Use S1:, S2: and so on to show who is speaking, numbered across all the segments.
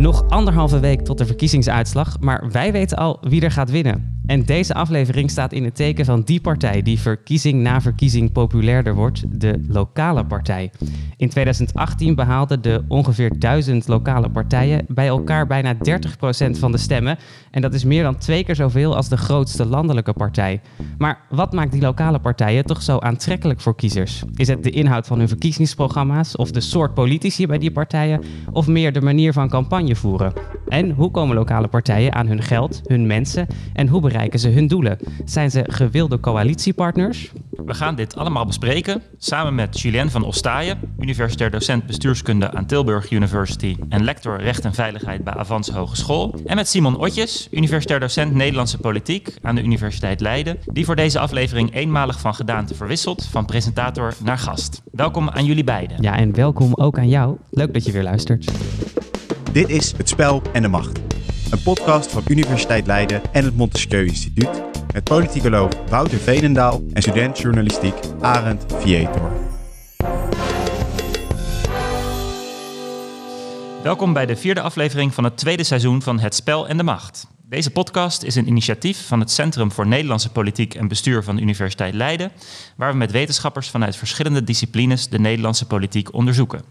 S1: Nog anderhalve week tot de verkiezingsuitslag, maar wij weten al wie er gaat winnen. En deze aflevering staat in het teken van die partij die verkiezing na verkiezing populairder wordt, de lokale partij. In 2018 behaalden de ongeveer duizend lokale partijen bij elkaar bijna 30% van de stemmen. En dat is meer dan twee keer zoveel als de grootste landelijke partij. Maar wat maakt die lokale partijen toch zo aantrekkelijk voor kiezers? Is het de inhoud van hun verkiezingsprogramma's of de soort politici bij die partijen of meer de manier van campagne voeren? En hoe komen lokale partijen aan hun geld, hun mensen en hoe bereiken ze hun doelen? Zijn ze gewilde coalitiepartners?
S2: We gaan dit allemaal bespreken samen met Julien van Ostaaien, universitair docent bestuurskunde aan Tilburg University en lector recht en veiligheid bij Avans Hogeschool. En met Simon Otjes, universitair docent Nederlandse politiek aan de Universiteit Leiden, die voor deze aflevering eenmalig van gedaante verwisselt, van presentator naar gast. Welkom aan jullie beiden.
S1: Ja, en welkom ook aan jou. Leuk dat je weer luistert.
S3: Dit is Het Spel en de Macht. Een podcast van Universiteit Leiden en het Montesquieu Instituut. Met politicoloog Wouter Veenendaal en student journalistiek Arend Vietor.
S2: Welkom bij de vierde aflevering van het tweede seizoen van Het Spel en de Macht. Deze podcast is een initiatief van het Centrum voor Nederlandse Politiek en Bestuur van de Universiteit Leiden, waar we met wetenschappers vanuit verschillende disciplines de Nederlandse politiek onderzoeken.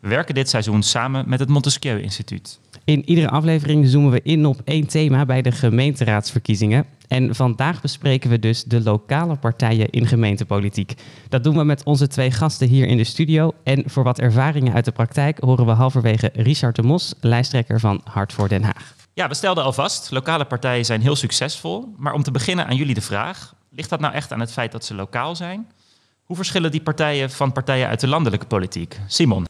S2: We werken dit seizoen samen met het Montesquieu Instituut.
S1: In iedere aflevering zoomen we in op één thema bij de gemeenteraadsverkiezingen. En vandaag bespreken we dus de lokale partijen in gemeentepolitiek. Dat doen we met onze twee gasten hier in de studio. En voor wat ervaringen uit de praktijk horen we halverwege Richard de Mos, lijsttrekker van Hart voor Den Haag.
S2: Ja, we stelden al vast, lokale partijen zijn heel succesvol. Maar om te beginnen aan jullie de vraag, ligt dat nou echt aan het feit dat ze lokaal zijn? Hoe verschillen die partijen van partijen uit de landelijke politiek? Simon?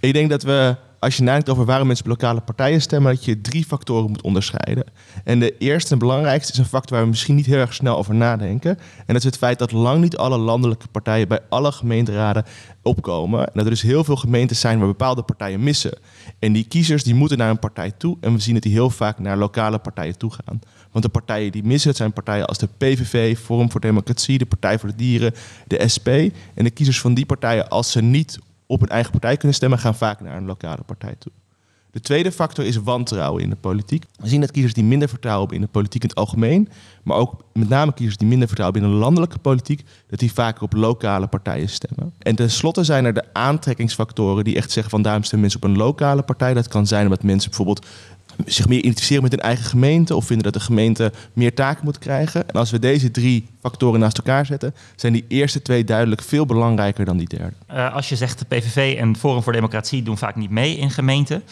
S4: Ik denk dat we, als je nadenkt over waarom mensen lokale partijen stemmen, dat je drie factoren moet onderscheiden. En de eerste en belangrijkste is een factor waar we misschien niet heel erg snel over nadenken. En dat is het feit dat lang niet alle landelijke partijen bij alle gemeenteraden opkomen. En dat er dus heel veel gemeentes zijn waar bepaalde partijen missen. En die kiezers die moeten naar een partij toe. En we zien dat die heel vaak naar lokale partijen toe gaan. Want de partijen die missen, het zijn partijen als de PVV, Forum voor Democratie, de Partij voor de Dieren, de SP. En de kiezers van die partijen, als ze niet op hun eigen partij kunnen stemmen, gaan vaak naar een lokale partij toe. De tweede factor is wantrouwen in de politiek. We zien dat kiezers die minder vertrouwen hebben in de politiek in het algemeen, maar ook met name kiezers die minder vertrouwen in de landelijke politiek, dat die vaker op lokale partijen stemmen. En tenslotte zijn er de aantrekkingsfactoren die echt zeggen van daarom stemmen mensen op een lokale partij. Dat kan zijn omdat mensen bijvoorbeeld zich meer identificeren met hun eigen gemeente of vinden dat de gemeente meer taken moet krijgen. En als we deze drie factoren naast elkaar zetten, zijn die eerste twee duidelijk veel belangrijker dan die derde.
S2: Uh, als je zegt de PVV en Forum voor Democratie doen vaak niet mee in gemeenten.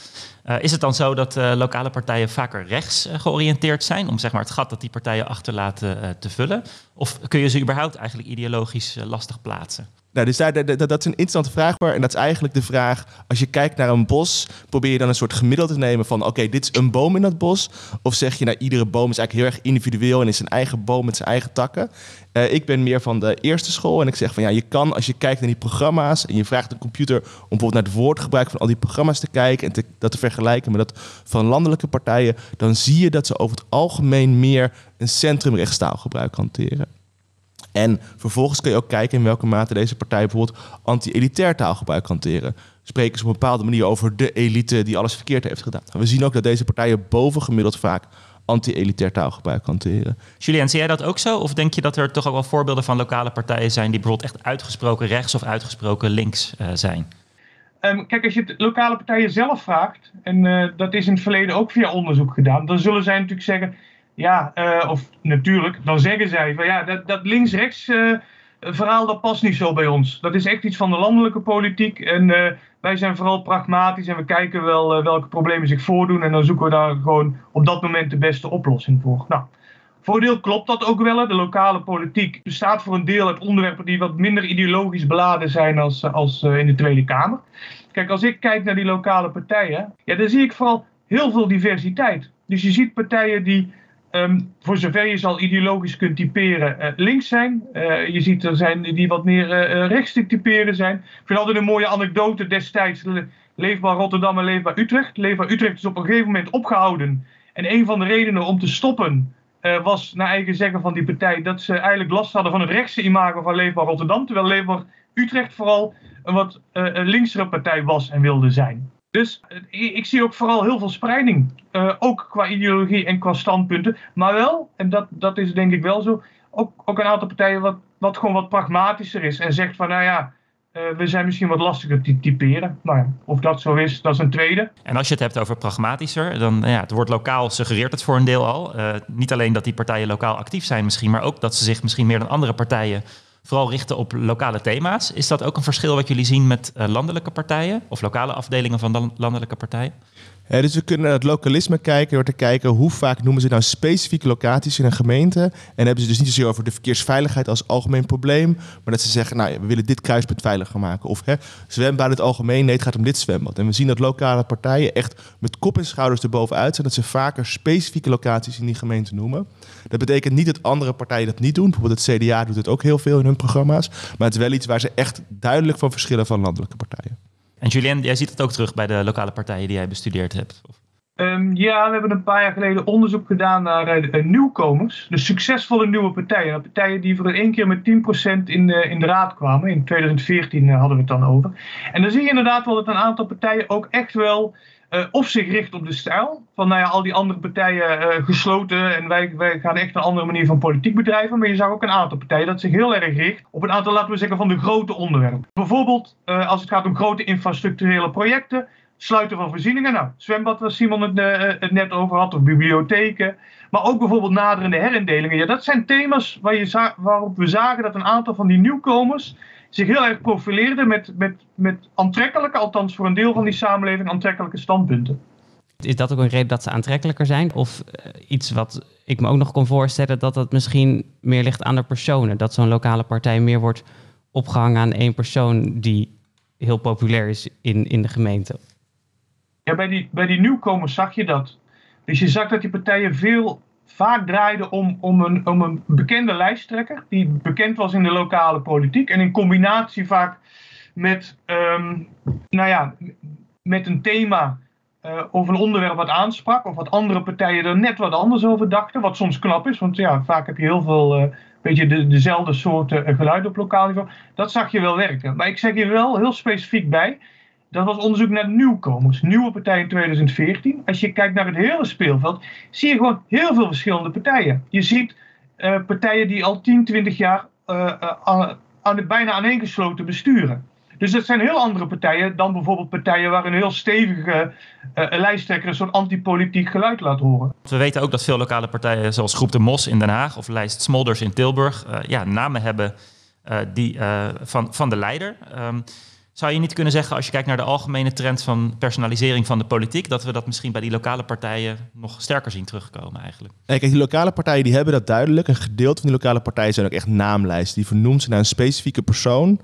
S2: Uh, is het dan zo dat uh, lokale partijen vaker rechts georiënteerd zijn om zeg maar, het gat dat die partijen achterlaten te vullen? Of kun je ze überhaupt eigenlijk ideologisch lastig plaatsen?
S4: Nou, dus daar, dat, dat is een interessante vraag. En dat is eigenlijk de vraag: als je kijkt naar een bos, probeer je dan een soort gemiddelde te nemen van: oké, dit is een boom in dat bos. Of zeg je, nou, iedere boom is eigenlijk heel erg individueel en is een eigen boom met zijn eigen takken. Uh, ik ben meer van de eerste school en ik zeg van ja, je kan als je kijkt naar die programma's en je vraagt de computer om bijvoorbeeld naar het woordgebruik van al die programma's te kijken en dat te vergelijken met dat van landelijke partijen, dan zie je dat ze over het algemeen meer een centrumrechtstaalgebruik hanteren. En vervolgens kun je ook kijken in welke mate deze partij bijvoorbeeld anti-elitair taalgebruik hanteren. Spreken ze op een bepaalde manier over de elite die alles verkeerd heeft gedaan. We zien ook dat deze partijen bovengemiddeld vaak anti-elitair taalgebruik hanteren.
S2: Julien, zie jij dat ook zo? Of denk je dat er toch ook wel voorbeelden van lokale partijen zijn die bijvoorbeeld echt uitgesproken rechts of uitgesproken links uh, zijn?
S5: Um, kijk, als je het lokale partijen zelf vraagt, en uh, dat is in het verleden ook via onderzoek gedaan, dan zullen zij natuurlijk zeggen ja, uh, of natuurlijk, dan zeggen zij van ja, dat, dat links-rechts uh, verhaal dat past niet zo bij ons. Dat is echt iets van de landelijke politiek en uh, wij zijn vooral pragmatisch en we kijken wel welke problemen zich voordoen en dan zoeken we daar gewoon op dat moment de beste oplossing voor. Nou, voor een deel klopt dat ook wel. De lokale politiek bestaat voor een deel uit onderwerpen die wat minder ideologisch beladen zijn als, als in de Tweede Kamer. Kijk, als ik kijk naar die lokale partijen, ja, dan zie ik vooral heel veel diversiteit. Dus je ziet partijen die Um, voor zover je al ideologisch kunt typeren, uh, links zijn. Uh, je ziet er zijn die wat meer uh, rechts te typeren zijn. Ik vind altijd een mooie anekdote destijds. Leefbaar Rotterdam en Leefbaar Utrecht. Leefbaar Utrecht is op een gegeven moment opgehouden. En een van de redenen om te stoppen was, naar eigen zeggen van die partij, dat ze eigenlijk last hadden van het rechtse imago van Leefbaar Rotterdam. Terwijl Leefbaar Utrecht vooral een wat linksere partij was en wilde zijn. Dus eh, ik zie ook vooral heel veel spreiding. Uh, ook qua ideologie en qua standpunten. Maar wel, en dat, dat is denk ik wel zo, ook, ook een aantal partijen wat, wat gewoon wat pragmatischer is. En zegt van, nou ja, uh, we zijn misschien wat lastiger te typeren. Nou ja, of dat zo is, dat is een tweede.
S2: En als je het hebt over pragmatischer, dan ja, het woord lokaal suggereert het voor een deel al. niet alleen dat die partijen lokaal actief zijn misschien, maar ook dat ze zich misschien meer dan andere partijen vooral richten op lokale thema's. Is dat ook een verschil wat jullie zien met uh, landelijke partijen of lokale afdelingen van landelijke partijen?
S4: Dus we kunnen naar het lokalisme kijken door te kijken hoe vaak noemen ze nou specifieke locaties in een gemeente. En hebben ze dus niet zozeer over de verkeersveiligheid als algemeen probleem, maar dat ze zeggen, nou we willen dit kruispunt veiliger maken. Of zwembad in het algemeen, nee het gaat om dit zwembad. En we zien dat lokale partijen echt met kop en schouders erbovenuit zijn, dat ze vaker specifieke locaties in die gemeente noemen. Dat betekent niet dat andere partijen dat niet doen. Bijvoorbeeld het CDA doet het ook heel veel in hun programma's. Maar het is wel iets waar ze echt duidelijk van verschillen van landelijke partijen.
S2: En Julien, jij ziet het ook terug bij de lokale partijen die jij bestudeerd hebt?
S5: Um, ja, we hebben een paar jaar geleden onderzoek gedaan naar uh, nieuwkomers. De succesvolle nieuwe partijen. Partijen die voor één keer met 10% in de, in de raad kwamen. In 2014 uh, hadden we het dan over. En dan zie je inderdaad wel dat een aantal partijen ook echt wel uh, of zich richt op de stijl. Van nou ja, al die andere partijen uh, gesloten en wij, wij gaan echt een andere manier van politiek bedrijven. Maar je zag ook een aantal partijen dat zich heel erg richt op een aantal, laten we zeggen, van de grote onderwerpen. Bijvoorbeeld uh, als het gaat om grote infrastructurele projecten, sluiten van voorzieningen. Nou, zwembad waar Simon het, het net over had, of bibliotheken. Maar ook bijvoorbeeld naderende herindelingen. Ja, dat zijn thema's waar je waarop we zagen dat een aantal van die nieuwkomers zich heel erg profileerden met, met, met aantrekkelijke, althans voor een deel van die samenleving, aantrekkelijke standpunten.
S1: Is dat ook een reden dat ze aantrekkelijker zijn? Of uh, iets wat ik me ook nog kon voorstellen, dat dat misschien meer ligt aan de personen? Dat zo'n lokale partij meer wordt opgehangen aan één persoon die heel populair is in, in de gemeente?
S5: Ja, bij die, bij die nieuwkomers zag je dat. Dus je zag dat die partijen veel vaak draaide om, om, een, om een bekende lijsttrekker, die bekend was in de lokale politiek. En in combinatie vaak met, um, nou ja, met een thema uh, of een onderwerp wat aansprak, of wat andere partijen er net wat anders over dachten. Wat soms knap is, want ja, vaak heb je heel veel. Uh, beetje de, dezelfde soorten uh, geluiden op lokaal niveau. Dat zag je wel werken. Maar ik zeg hier wel heel specifiek bij dat was onderzoek naar nieuwkomers, nieuwe partijen in 2014. Als je kijkt naar het hele speelveld, zie je gewoon heel veel verschillende partijen. Je ziet uh, partijen die al 10, 20 jaar uh, aan, bijna aaneengesloten besturen. Dus dat zijn heel andere partijen dan bijvoorbeeld partijen waar een heel stevige lijsttrekker een soort antipolitiek geluid laat horen.
S2: We weten ook dat veel lokale partijen zoals Groep de Mos in Den Haag of Lijst Smolders in Tilburg ja, namen hebben die, van, van de leider. Um, zou je niet kunnen zeggen, als je kijkt naar de algemene trend van personalisering van de politiek, dat we dat misschien bij die lokale partijen nog sterker zien terugkomen eigenlijk?
S4: Kijk, die lokale partijen die hebben dat duidelijk. Een gedeelte van die lokale partijen zijn ook echt naamlijsten. Die vernoemt ze naar een specifieke persoon.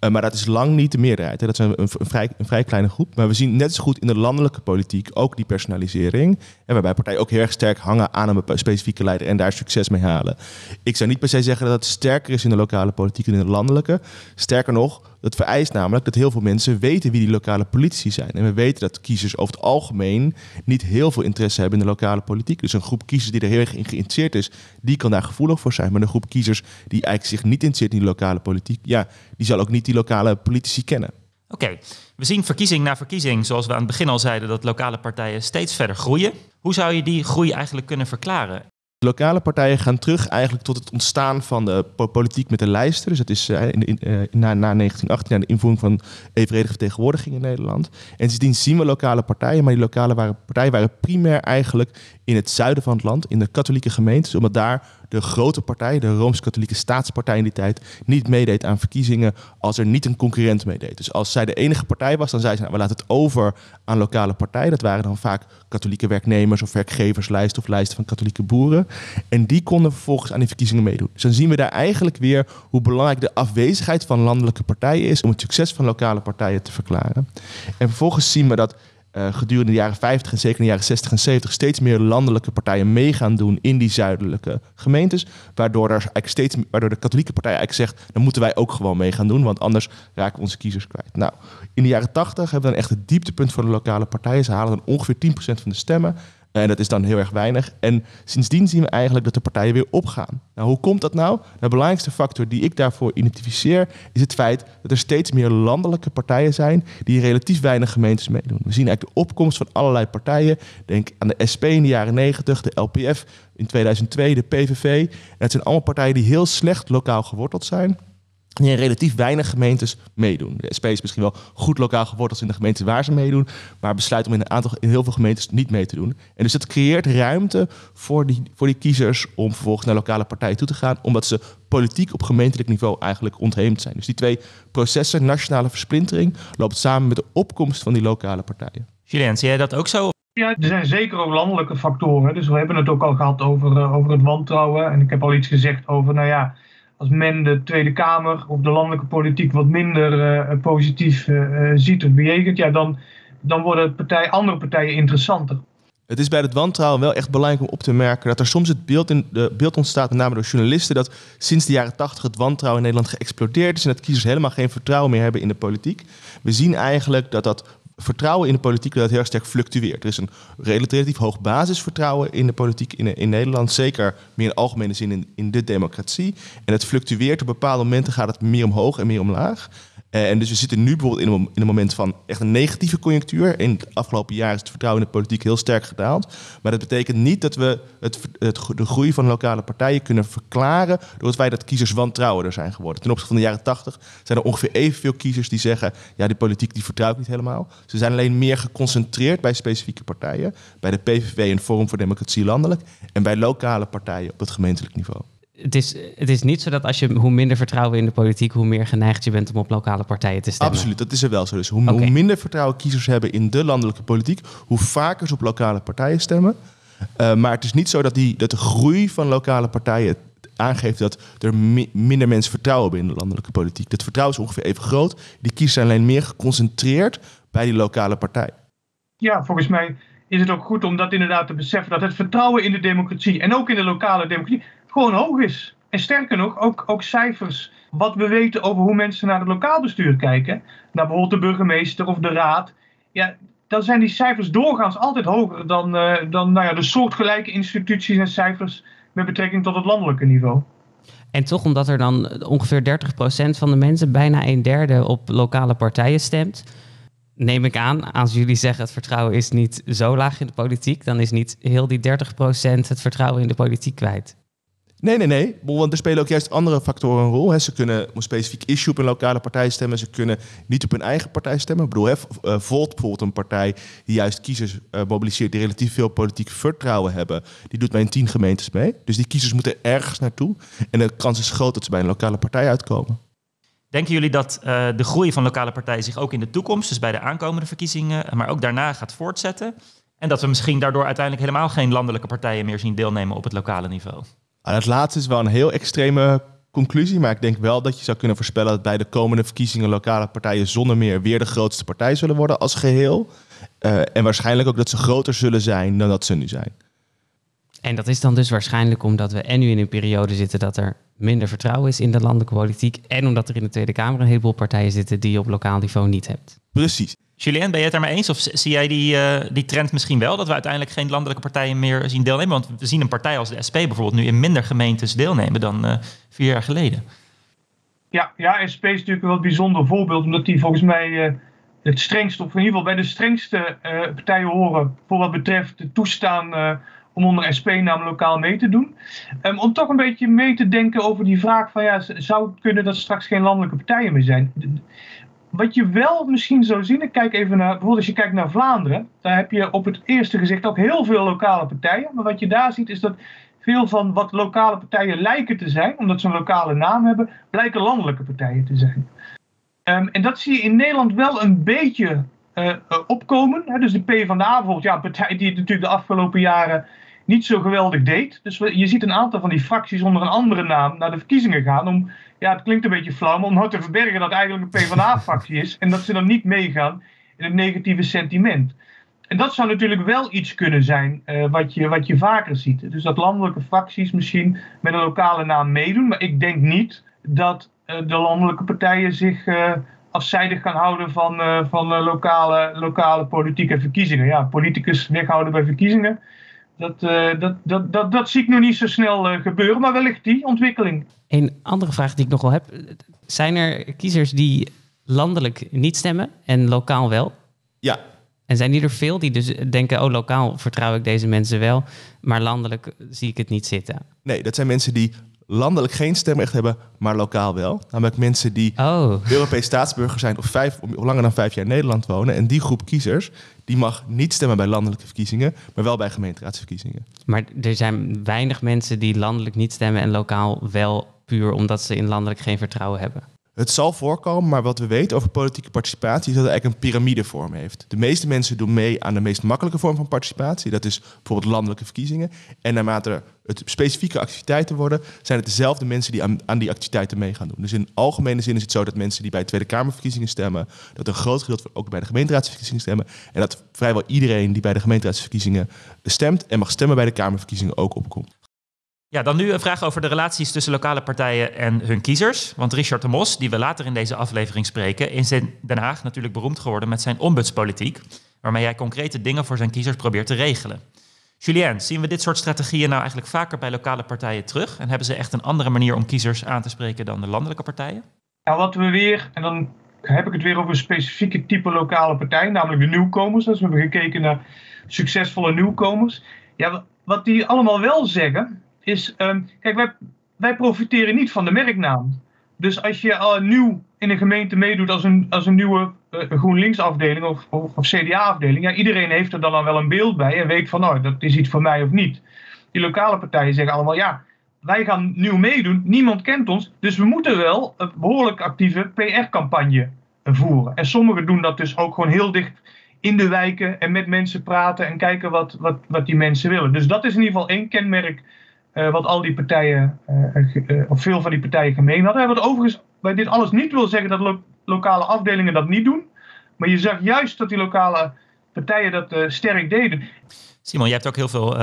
S4: Uh, maar dat is lang niet de meerderheid. Hè. Dat is een, vrij, vrij kleine groep. Maar we zien net zo goed in de landelijke politiek ook die personalisering. En waarbij partijen ook heel erg sterk hangen aan een specifieke leider en daar succes mee halen. Ik zou niet per se zeggen dat het sterker is in de lokale politiek dan in de landelijke. Sterker nog, dat vereist namelijk dat heel veel mensen weten wie die lokale politici zijn. En we weten dat kiezers over het algemeen niet heel veel interesse hebben in de lokale politiek. Dus een groep kiezers die er heel erg in geïnteresseerd is, die kan daar gevoelig voor zijn. Maar een groep kiezers die eigenlijk zich niet interesseert in de lokale politiek, ja, die zal ook niet die lokale politici kennen.
S2: Oké, we zien verkiezing na verkiezing, zoals we aan het begin al zeiden, dat lokale partijen steeds verder groeien. Hoe zou je die groei eigenlijk kunnen verklaren?
S4: Lokale partijen gaan terug eigenlijk tot het ontstaan van de politiek met de lijsten. Dus dat is uh, in, in, uh, na, na 1918, na de invoering van evenredige vertegenwoordiging in Nederland. En sindsdien zien we lokale partijen, maar die lokale waren, partijen waren primair eigenlijk in het zuiden van het land, in de katholieke gemeentes, omdat daar de grote partij, de Rooms-Katholieke Staatspartij in die tijd, niet meedeed aan verkiezingen als er niet een concurrent meedeed. Dus als zij de enige partij was, dan zei ze, nou, we laten het over aan lokale partijen. Dat waren dan vaak katholieke werknemers of werkgeverslijsten of lijsten van katholieke boeren. En die konden vervolgens aan die verkiezingen meedoen. Dus dan zien we daar eigenlijk weer hoe belangrijk de afwezigheid van landelijke partijen is om het succes van lokale partijen te verklaren. En vervolgens zien we dat uh, gedurende de jaren 50 en zeker in de jaren 60 en 70 steeds meer landelijke partijen mee gaan doen in die zuidelijke gemeentes. Waardoor, er steeds, waardoor de katholieke partij eigenlijk zegt, dan moeten wij ook gewoon mee gaan doen, want anders raken we onze kiezers kwijt. Nou, in de jaren 80 hebben we dan echt het dieptepunt van de lokale partijen. Ze halen dan ongeveer 10% van de stemmen. En dat is dan heel erg weinig. En sindsdien zien we eigenlijk dat de partijen weer opgaan. Nou, hoe komt dat nou? De belangrijkste factor die ik daarvoor identificeer is het feit dat er steeds meer landelijke partijen zijn die relatief weinig gemeentes meedoen. We zien eigenlijk de opkomst van allerlei partijen. Denk aan de SP in de jaren 90, de LPF in 2002, de PVV. En het zijn allemaal partijen die heel slecht lokaal geworteld zijn in relatief weinig gemeentes meedoen. De SP is misschien wel goed lokaal geworteld in de gemeentes waar ze meedoen, maar besluit om in een aantal in heel veel gemeentes niet mee te doen. En dus dat creëert ruimte voor die, voor die kiezers om vervolgens naar lokale partijen toe te gaan, omdat ze politiek op gemeentelijk niveau eigenlijk ontheemd zijn. Dus die twee processen, nationale versplintering, loopt samen met de opkomst van die lokale partijen.
S2: Julien, zie jij dat ook zo?
S5: Ja, er zijn zeker ook landelijke factoren. Dus we hebben het ook al gehad over, uh, over het wantrouwen. En ik heb al iets gezegd over, nou ja, als men de Tweede Kamer of de landelijke politiek wat minder uh, positief uh, ziet of bejegent, ja, dan, dan worden partij, andere partijen interessanter.
S4: Het is bij het wantrouwen wel echt belangrijk om op te merken dat er soms het beeld, in, de beeld ontstaat, met name door journalisten, dat sinds de jaren tachtig het wantrouwen in Nederland geëxplodeerd is en dat kiezers helemaal geen vertrouwen meer hebben in de politiek. We zien eigenlijk dat dat vertrouwen in de politiek dat heel sterk fluctueert. Er is een relatief hoog basisvertrouwen in de politiek in, in Nederland. Zeker meer in algemene zin in, in de democratie. En het fluctueert. Op bepaalde momenten gaat het meer omhoog en meer omlaag. Uh, en dus we zitten nu bijvoorbeeld in een, in een moment van echt een negatieve conjunctuur. In het afgelopen jaar is het vertrouwen in de politiek heel sterk gedaald. Maar dat betekent niet dat we het, de groei van lokale partijen kunnen verklaren door het feit dat kiezers wantrouwender zijn geworden. Ten opzichte van de jaren 80 zijn er ongeveer evenveel kiezers die zeggen: ja, die politiek die vertrouw ik niet helemaal. Ze zijn alleen meer geconcentreerd bij specifieke partijen. Bij de PVV en Forum voor Democratie landelijk. En bij lokale partijen op het gemeentelijk niveau
S1: het is, het is niet zo dat als je hoe minder vertrouwen in de politiek, hoe meer geneigd je bent om op lokale partijen te stemmen.
S4: Absoluut, dat is er wel zo. Dus hoe, hoe minder vertrouwen kiezers hebben in de landelijke politiek, hoe vaker ze op lokale partijen stemmen. Uh, maar het is niet zo dat, die, dat de groei van lokale partijen aangeeft dat er mi minder mensen vertrouwen hebben in de landelijke politiek. Dat vertrouwen is ongeveer even groot. Die kiezers zijn alleen meer geconcentreerd bij die lokale partij.
S5: Ja, volgens mij is het ook goed om dat inderdaad te beseffen. Dat het vertrouwen in de democratie en ook in de lokale democratie gewoon hoog is. En sterker nog, ook, ook cijfers. Wat we weten over hoe mensen naar het lokaal bestuur kijken. Naar bijvoorbeeld de burgemeester of de raad. Ja, dan zijn die cijfers doorgaans altijd hoger dan, uh, dan nou ja, de soortgelijke instituties en cijfers met betrekking tot het landelijke niveau.
S1: En toch omdat er dan ongeveer 30% van de mensen, bijna een derde, op lokale partijen stemt. Neem ik aan, als jullie zeggen het vertrouwen is niet zo laag in de politiek, dan is niet heel die 30% het vertrouwen in de politiek kwijt.
S4: Nee, nee, nee. Want er spelen ook juist andere factoren een rol. Ze kunnen op een specifiek issue op een lokale partij stemmen. Ze kunnen niet op hun eigen partij stemmen. Ik bedoel, eh, Volt bijvoorbeeld een partij die juist kiezers uh, mobiliseert... die relatief veel politiek vertrouwen hebben. Die doet bij een tien gemeentes mee. Dus die kiezers moeten ergens naartoe. En de kans is groot dat ze bij een lokale partij uitkomen.
S2: Denken jullie dat uh, de groei van lokale partijen zich ook in de toekomst... dus bij de aankomende verkiezingen, maar ook daarna gaat voortzetten? En dat we misschien daardoor uiteindelijk helemaal geen landelijke partijen meer zien deelnemen op het lokale niveau?
S4: Nou, dat laatste is wel een heel extreme conclusie, maar ik denk wel dat je zou kunnen voorspellen dat bij de komende verkiezingen lokale partijen zonder meer weer de grootste partij zullen worden als geheel. Uh, en waarschijnlijk ook dat ze groter zullen zijn dan dat ze nu zijn.
S1: En dat is dan dus waarschijnlijk omdat we en nu in een periode zitten dat er minder vertrouwen is in de landelijke politiek. En omdat er in de Tweede Kamer een heleboel partijen zitten die je op lokaal niveau niet hebt.
S4: Precies.
S2: Julien, ben je het daarmee eens? Of zie jij die, uh, die trend misschien wel? Dat we uiteindelijk geen landelijke partijen meer zien deelnemen? Want we zien een partij als de SP bijvoorbeeld nu in minder gemeentes deelnemen dan uh, vier jaar geleden.
S5: Ja, ja, SP is natuurlijk wel een bijzonder voorbeeld. Omdat die volgens mij uh, het strengste, of in ieder geval bij de strengste partijen horen. Voor wat betreft het toestaan om onder SP-naam lokaal mee te doen. Um, om toch een beetje mee te denken over die vraag van ja, zou kunnen dat straks geen landelijke partijen meer zijn? Wat je wel misschien zou zien, ik kijk even naar, bijvoorbeeld als je kijkt naar Vlaanderen, daar heb je op het eerste gezicht ook heel veel lokale partijen. Maar wat je daar ziet is dat veel van wat lokale partijen lijken te zijn, omdat ze een lokale naam hebben, blijken landelijke partijen te zijn. Um, en dat zie je in Nederland wel een beetje uh, opkomen. Hè. Dus de PvdA bijvoorbeeld, ja, partij die natuurlijk de afgelopen jaren niet zo geweldig deed. Dus je ziet een aantal van die fracties onder een andere naam naar de verkiezingen gaan om ja, het klinkt een beetje flauw, maar om nou te verbergen dat eigenlijk een PvdA-fractie is. En dat ze dan niet meegaan in het negatieve sentiment. En dat zou natuurlijk wel iets kunnen zijn uh, wat, je, wat je vaker ziet. Dus dat landelijke fracties misschien met een lokale naam meedoen. Maar ik denk niet dat uh, de landelijke partijen zich uh, afzijdig gaan houden van, van lokale, lokale politieke verkiezingen. Ja, politicus weghouden bij verkiezingen. Dat, dat, dat, dat, dat zie ik nog niet zo snel gebeuren, maar wellicht die ontwikkeling.
S1: Een andere vraag die ik nog wel heb. Zijn er kiezers die landelijk niet stemmen en lokaal wel?
S4: Ja.
S1: En zijn die er veel die dus denken, oh lokaal vertrouw ik deze mensen wel, maar landelijk zie ik het niet zitten?
S4: Nee, dat zijn mensen die landelijk geen stemrecht hebben, maar lokaal wel. Namelijk mensen die
S1: oh.
S4: Europees staatsburger zijn of, vijf, of langer dan vijf jaar in Nederland wonen. En die groep kiezers, die mag niet stemmen bij landelijke verkiezingen, maar wel bij gemeenteraadsverkiezingen.
S1: Maar er zijn weinig mensen die landelijk niet stemmen en lokaal wel, puur omdat ze in landelijk geen vertrouwen hebben.
S4: Het zal voorkomen, maar wat we weten over politieke participatie is dat het eigenlijk een piramidevorm heeft. De meeste mensen doen mee aan de meest makkelijke vorm van participatie. Dat is bijvoorbeeld landelijke verkiezingen. En naarmate het specifieke activiteiten worden, zijn het dezelfde mensen die aan, die activiteiten mee gaan doen. Dus in algemene zin is het zo dat mensen die bij Tweede Kamerverkiezingen stemmen, dat een groot gedeelte ook bij de gemeenteraadsverkiezingen stemmen. En dat vrijwel iedereen die bij de gemeenteraadsverkiezingen stemt en mag stemmen bij de Kamerverkiezingen ook opkomt.
S2: Ja, dan nu een vraag over de relaties tussen lokale partijen en hun kiezers. Want Richard de Mos, die we later in deze aflevering spreken, is in Den Haag natuurlijk beroemd geworden met zijn ombudspolitiek, waarmee hij concrete dingen voor zijn kiezers probeert te regelen. Julien, zien we dit soort strategieën nou eigenlijk vaker bij lokale partijen terug? En hebben ze echt een andere manier om kiezers aan te spreken dan de landelijke partijen?
S5: Nou, wat we weer, en dan heb ik het weer over een specifieke type lokale partij, namelijk de nieuwkomers. Dus we hebben gekeken naar succesvolle nieuwkomers. Ja, wat die allemaal wel zeggen, is, um, kijk, wij, wij profiteren niet van de merknaam. Dus als je al nieuw in een gemeente meedoet als een, als een nieuwe uh, GroenLinks-afdeling of, of, of CDA-afdeling, ja, iedereen heeft er dan al wel een beeld bij en weet van, nou, dat is iets voor mij of niet. Die lokale partijen zeggen allemaal, ja, wij gaan nieuw meedoen, niemand kent ons, dus we moeten wel een behoorlijk actieve PR-campagne voeren. En sommigen doen dat dus ook gewoon heel dicht in de wijken en met mensen praten en kijken wat, wat, wat die mensen willen. Dus dat is in ieder geval één kenmerk uh, wat al die partijen, uh, of veel van die partijen gemeen hadden. Wat overigens bij dit alles niet wil zeggen dat lo lokale afdelingen dat niet doen. Maar je zag juist dat die lokale partijen dat sterk deden.
S2: Simon, je hebt ook heel veel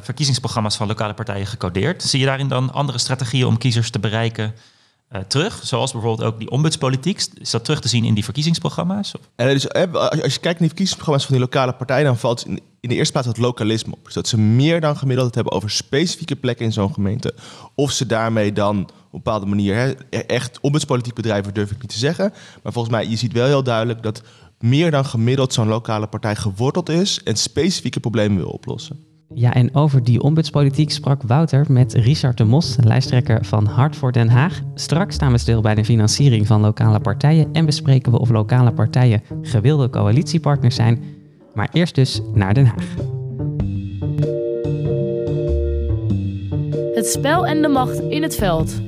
S2: verkiezingsprogramma's van lokale partijen gecodeerd. Zie je daarin dan andere strategieën om kiezers te bereiken uh, terug. Zoals bijvoorbeeld ook die ombudspolitiek. Is dat terug te zien in die verkiezingsprogramma's?
S4: En dus, als je kijkt naar die verkiezingsprogramma's van die lokale partijen, dan valt in, de eerste plaats het lokalisme op. Dus dat ze meer dan gemiddeld het hebben over specifieke plekken in zo'n gemeente. Of ze daarmee dan op een bepaalde manier e-, echt ombudspolitiek bedrijven, durf ik niet te zeggen. Maar volgens mij, je ziet wel heel duidelijk dat meer dan gemiddeld zo'n lokale partij geworteld is en specifieke problemen wil oplossen.
S1: Ja, en over die ombudspolitiek sprak Wouter met Richard de Mos, lijsttrekker van Hart voor Den Haag. Straks staan we stil bij de financiering van lokale partijen en bespreken we of lokale partijen gewilde coalitiepartners zijn. Maar eerst dus naar Den Haag.
S6: Het spel en de macht in het veld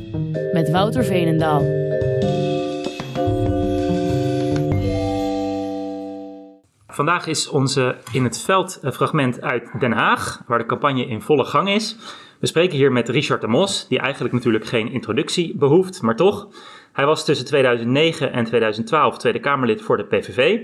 S6: met Wouter Veenendaal.
S2: Vandaag is onze in het veld fragment uit Den Haag, waar de campagne in volle gang is. We spreken hier met Richard de Mos, die eigenlijk natuurlijk geen introductie behoeft, maar toch. Hij was tussen 2009 en 2012 Tweede Kamerlid voor de PVV.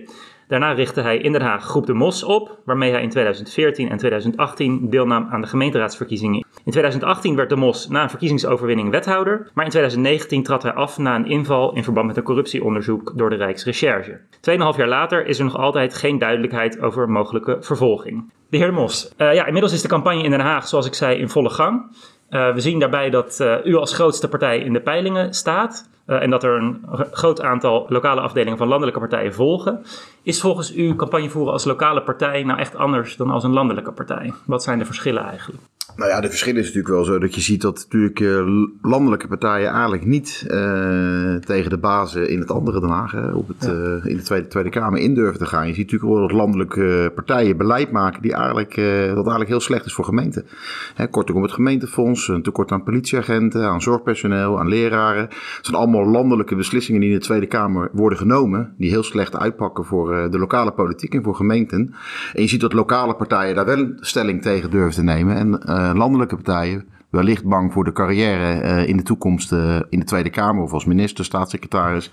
S2: Daarna richtte hij in Den Haag Groep de Mos op, waarmee hij in 2014 en 2018 deelnam aan de gemeenteraadsverkiezingen. In 2018 werd de Mos na een verkiezingsoverwinning wethouder, maar in 2019 trad hij af na een inval in verband met een corruptieonderzoek door de Rijksrecherche. Tweeënhalf jaar later is er nog altijd geen duidelijkheid over mogelijke vervolging. De heer de Mos, uh, ja, inmiddels is de campagne in Den Haag, zoals ik zei, in volle gang. Uh, we zien daarbij dat uh, u als grootste partij in de peilingen staat. Uh, en dat er een groot aantal lokale afdelingen van landelijke partijen volgen. Is volgens u campagne voeren als lokale partij nou echt anders dan als een landelijke partij? Wat zijn de verschillen eigenlijk?
S7: Nou ja, de verschil is natuurlijk wel zo dat je ziet dat natuurlijk uh, landelijke partijen eigenlijk niet uh, tegen de bazen in het andere Den Haag, hè, op het, ja. uh, in de Tweede, Tweede Kamer in durven te gaan. Je ziet natuurlijk wel dat landelijke partijen beleid maken die eigenlijk, dat eigenlijk heel slecht is voor gemeenten. Hè, kortom op het gemeentefonds, een tekort aan politieagenten, aan zorgpersoneel, aan leraren. Het zijn allemaal landelijke beslissingen die in de Tweede Kamer worden genomen, die heel slecht uitpakken voor de lokale politiek en voor gemeenten. En je ziet dat lokale partijen daar wel stelling tegen durven te nemen. En landelijke partijen wellicht bang voor de carrière eh, in de toekomst eh, in de Tweede Kamer of als minister, staatssecretaris,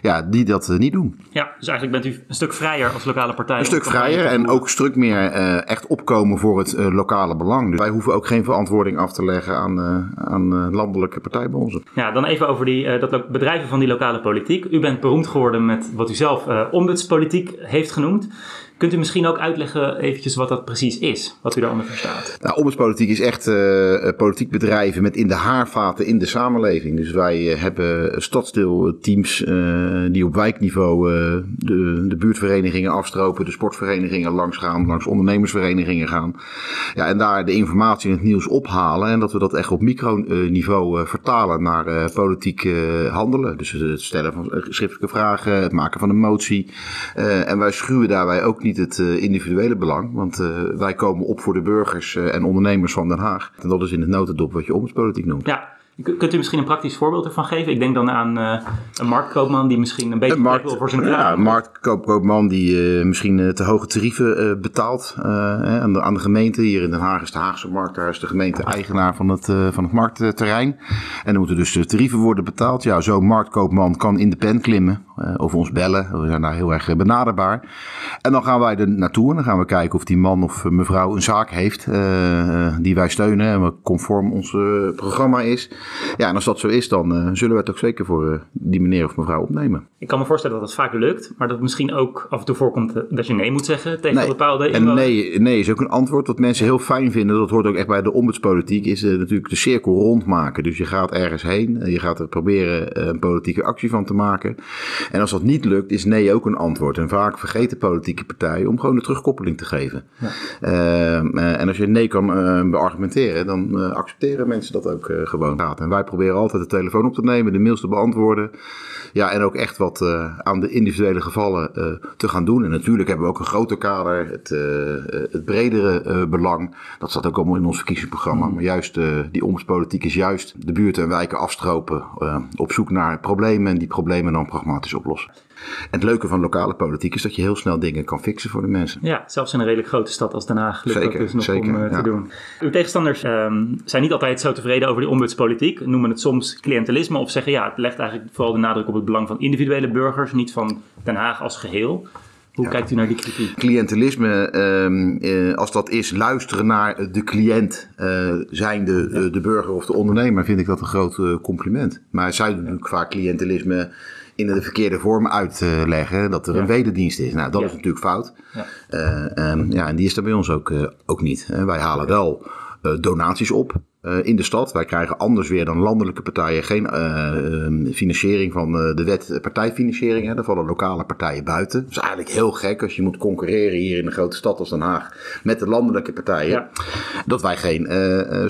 S7: ja, die dat eh, niet doen.
S2: Ja, dus eigenlijk bent u een stuk vrijer als lokale partij.
S7: Een stuk vrijer en ook een stuk meer eh, echt opkomen voor het eh, lokale belang. Dus wij hoeven ook geen verantwoording af te leggen aan, eh, aan eh, landelijke partijbonden.
S2: Ja, dan even over die, eh, dat bedrijven van die lokale politiek. U bent beroemd geworden met wat u zelf eh, ombudspolitiek heeft genoemd. Kunt u misschien ook uitleggen eventjes wat dat precies is, wat u daaronder verstaat?
S7: Nou, ombudspolitiek is echt eh, eh, politiek bedrijven met in de haarvaten in de samenleving. Dus wij eh, hebben stadsdeelteams die op wijkniveau de, de buurtverenigingen afstropen, de sportverenigingen langs gaan, langs ondernemersverenigingen gaan. Ja, en daar de informatie en het nieuws ophalen en dat we dat echt op microniveau vertalen naar politiek handelen. Dus het stellen van schriftelijke vragen, het maken van een motie. En wij schuwen daarbij ook niet het eh, individuele belang, want eh, wij komen op voor de burgers eh, en ondernemers van Den Haag. En dat is in het notendop wat je ombudspolitiek noemt.
S2: Ja, kunt u misschien een praktisch voorbeeld ervan geven? Ik denk dan aan eh, een marktkoopman die misschien een beetje
S7: Een
S2: plek wil voor zijn
S7: ja, een marktkoopman die misschien te hoge tarieven betaalt eh, aan, de, aan de gemeente. Hier in Den Haag is de Haagse markt, daar is de gemeente eigenaar van het, van het marktterrein. En dan moeten dus de tarieven worden betaald. Ja, zo'n marktkoopman kan in de pen klimmen of ons bellen. We zijn daar heel erg eh, benaderbaar. En dan gaan wij er naartoe en dan gaan we kijken of die man of mevrouw een zaak heeft eh, eh, die wij steunen en wat conform ons eh, programma is. Ja, en als dat zo is, dan eh, zullen we het ook zeker voor eh, die meneer of mevrouw opnemen.
S2: Ik kan me voorstellen dat het vaak lukt, maar dat het misschien ook af en toe voorkomt eh, dat je nee moet zeggen tegen
S7: Nee.
S2: bepaalde
S7: En
S2: inwoners.
S7: nee, nee is ook een antwoord dat mensen heel fijn vinden. Dat hoort ook echt bij de ombudspolitiek. Is eh, natuurlijk de cirkel rondmaken. Dus je gaat ergens heen. en Je gaat er proberen eh, een politieke actie van te maken. En als dat niet lukt, is nee ook een antwoord. En vaak vergeten politieke partijen om gewoon de terugkoppeling te geven. Eh, eh, en als je nee kan eh, beargumenteren, dan eh, accepteren mensen dat ook eh, gewoon. En wij proberen altijd de telefoon op te nemen, de mails te beantwoorden. Ja, en ook echt wat aan de individuele gevallen te gaan doen. En natuurlijk hebben we ook een groter kader, het, het bredere belang. Dat staat ook allemaal in ons verkiezingsprogramma. Maar juist die ombudspolitiek is juist de buurten en wijken afstropen. op zoek naar problemen en die problemen dan pragmatisch oplossen. En het leuke van lokale politiek is dat je heel snel dingen kan fixen voor de mensen.
S2: Ja, zelfs in een redelijk grote stad als Den Haag lukt
S7: Zeker,
S2: dat dus nog
S7: zeker,
S2: om eh, te doen. Uw tegenstanders ehm, zijn niet altijd zo tevreden over die ombudspolitiek. Noemen het soms cliëntelisme of zeggen ja, het legt eigenlijk vooral de nadruk op het belang van individuele burgers, niet van Den Haag als geheel. Hoe kijkt u naar die kritiek?
S7: cliëntelisme, ehm, eh, als dat is luisteren naar de cliënt, eh zijn de, de, de burger of de ondernemer, vind ik dat een groot compliment. Maar zij doen natuurlijk vaak cliëntelisme in de verkeerde vorm uitleggen, dat er een wederdienst is. Nou, dat
S2: Ja.
S7: is natuurlijk fout.
S2: Ja.
S7: Eh, ehm, ja, en die is er bij ons ook, eh, ook niet. wij halen wel eh, donaties op. eh, in de stad. Wij krijgen anders weer dan landelijke partijen geen eh, ehm, financiering van eh, de wet partijfinanciering. Hè. Daar vallen lokale partijen buiten. Dat is eigenlijk heel gek als je moet concurreren hier in een grote stad als Den Haag met de landelijke partijen.
S2: Ja.
S7: Dat wij geen